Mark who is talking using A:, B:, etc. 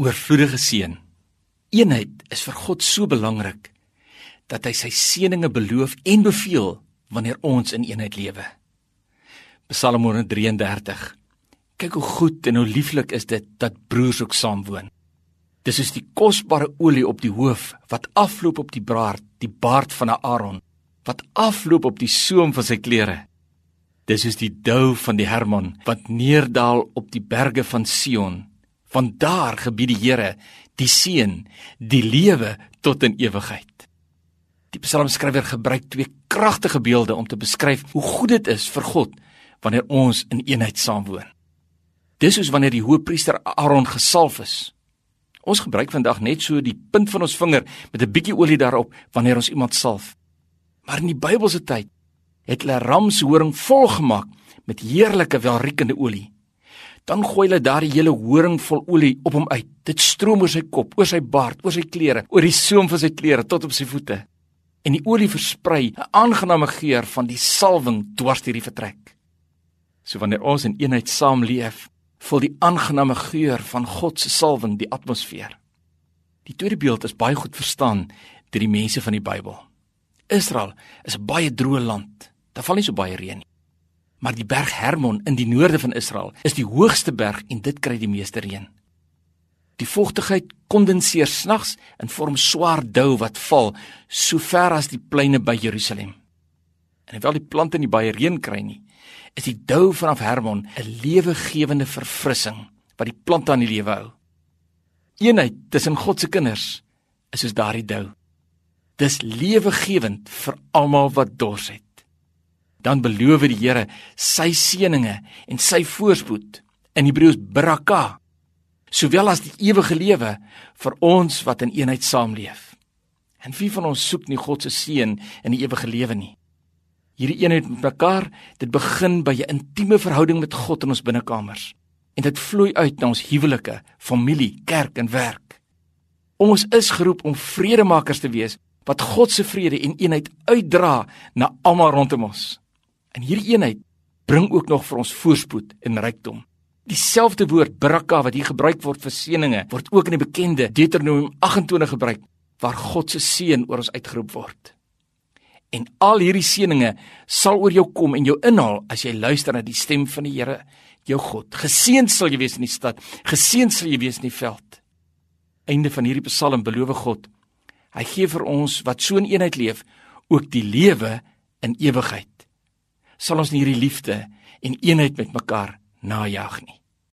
A: oorvloedige seën. Eenheid is vir God so belangrik dat hy sy seëninge beloof en beveel wanneer ons in eenheid lewe. Psalm 133. Kyk hoe goed en hoe lieflik is dit dat broers ook saam woon. Dis soos die kosbare olie op die hoof wat afloop op die baard, die baard van Aaron, wat afloop op die soem van sy klere. Dis soos die dou van die Hermon wat neerdal op die berge van Sion. Van daar gebied die Here die seën, die lewe tot in ewigheid. Die psalmskrywer gebruik twee kragtige beelde om te beskryf hoe goed dit is vir God wanneer ons in eenheid saamwoon. Dis soos wanneer die hoëpriester Aaron gesalf is. Ons gebruik vandag net so die punt van ons vinger met 'n bietjie olie daarop wanneer ons iemand salf. Maar in die Bybelse tyd het hulle ramshoring volgemaak met heerlike welriekende olie. Dan gooi hulle daardie hele horing vol olie op hom uit. Dit stroom oor sy kop, oor sy baard, oor sy klere, oor die soem van sy klere tot op sy voete. En die olie versprei 'n aangename geur van die salwing dwars deur die vertrek. So wanneer ons in eenheid saamleef, vul die aangename geur van God se salwing die atmosfeer. Die tweede beeld is baie goed verstaan deur die mense van die Bybel. Israel is 'n baie droë land. Daar val nie so baie reën nie. Maar die berg Hermon in die noorde van Israel is die hoogste berg en dit kry die meeste reën. Die vochtigheid kondenseer snags en vorm swaar dou wat val so ver as die pleine by Jerusalem. En hoewel die plante nie baie reën kry nie, is die dou vanaf Hermon 'n lewegewende verfrissing wat die plante aan die lewe hou. Eenheid tussen God se kinders is soos daardie dou. Dis lewegewend vir almal wat dors het. Dan beloof die Here sy seëninge en sy voorspoed in Hebreëus baraka, sowel as die ewige lewe vir ons wat in eenheid saamleef. En wie van ons soek nie God se seën in die ewige lewe nie? Hierdie eenheid met mekaar, dit begin by 'n intieme verhouding met God in ons binnekamers en dit vloei uit na ons huwelike, familie, kerk en werk. Ons is geroep om vredemakers te wees wat God se vrede en eenheid uitdra na almal rondom ons. En hierdie eenheid bring ook nog vir ons voorspoed en rykdom. Dieselfde woord baraka wat hier gebruik word vir seëninge word ook in die bekende Deuteronomium 28 gebruik waar God se seën oor ons uitgeroep word. En al hierdie seëninge sal oor jou kom en jou inhaal as jy luister na die stem van die Here, jou God. Geseënd sal jy wees in die stad, geseënd sal jy wees in die veld. Einde van hierdie Psalm beloof God Hy gee vir ons wat so in eenheid leef ook die lewe in ewigheid. Sal ons nie hierdie liefde en eenheid met mekaar najag nie.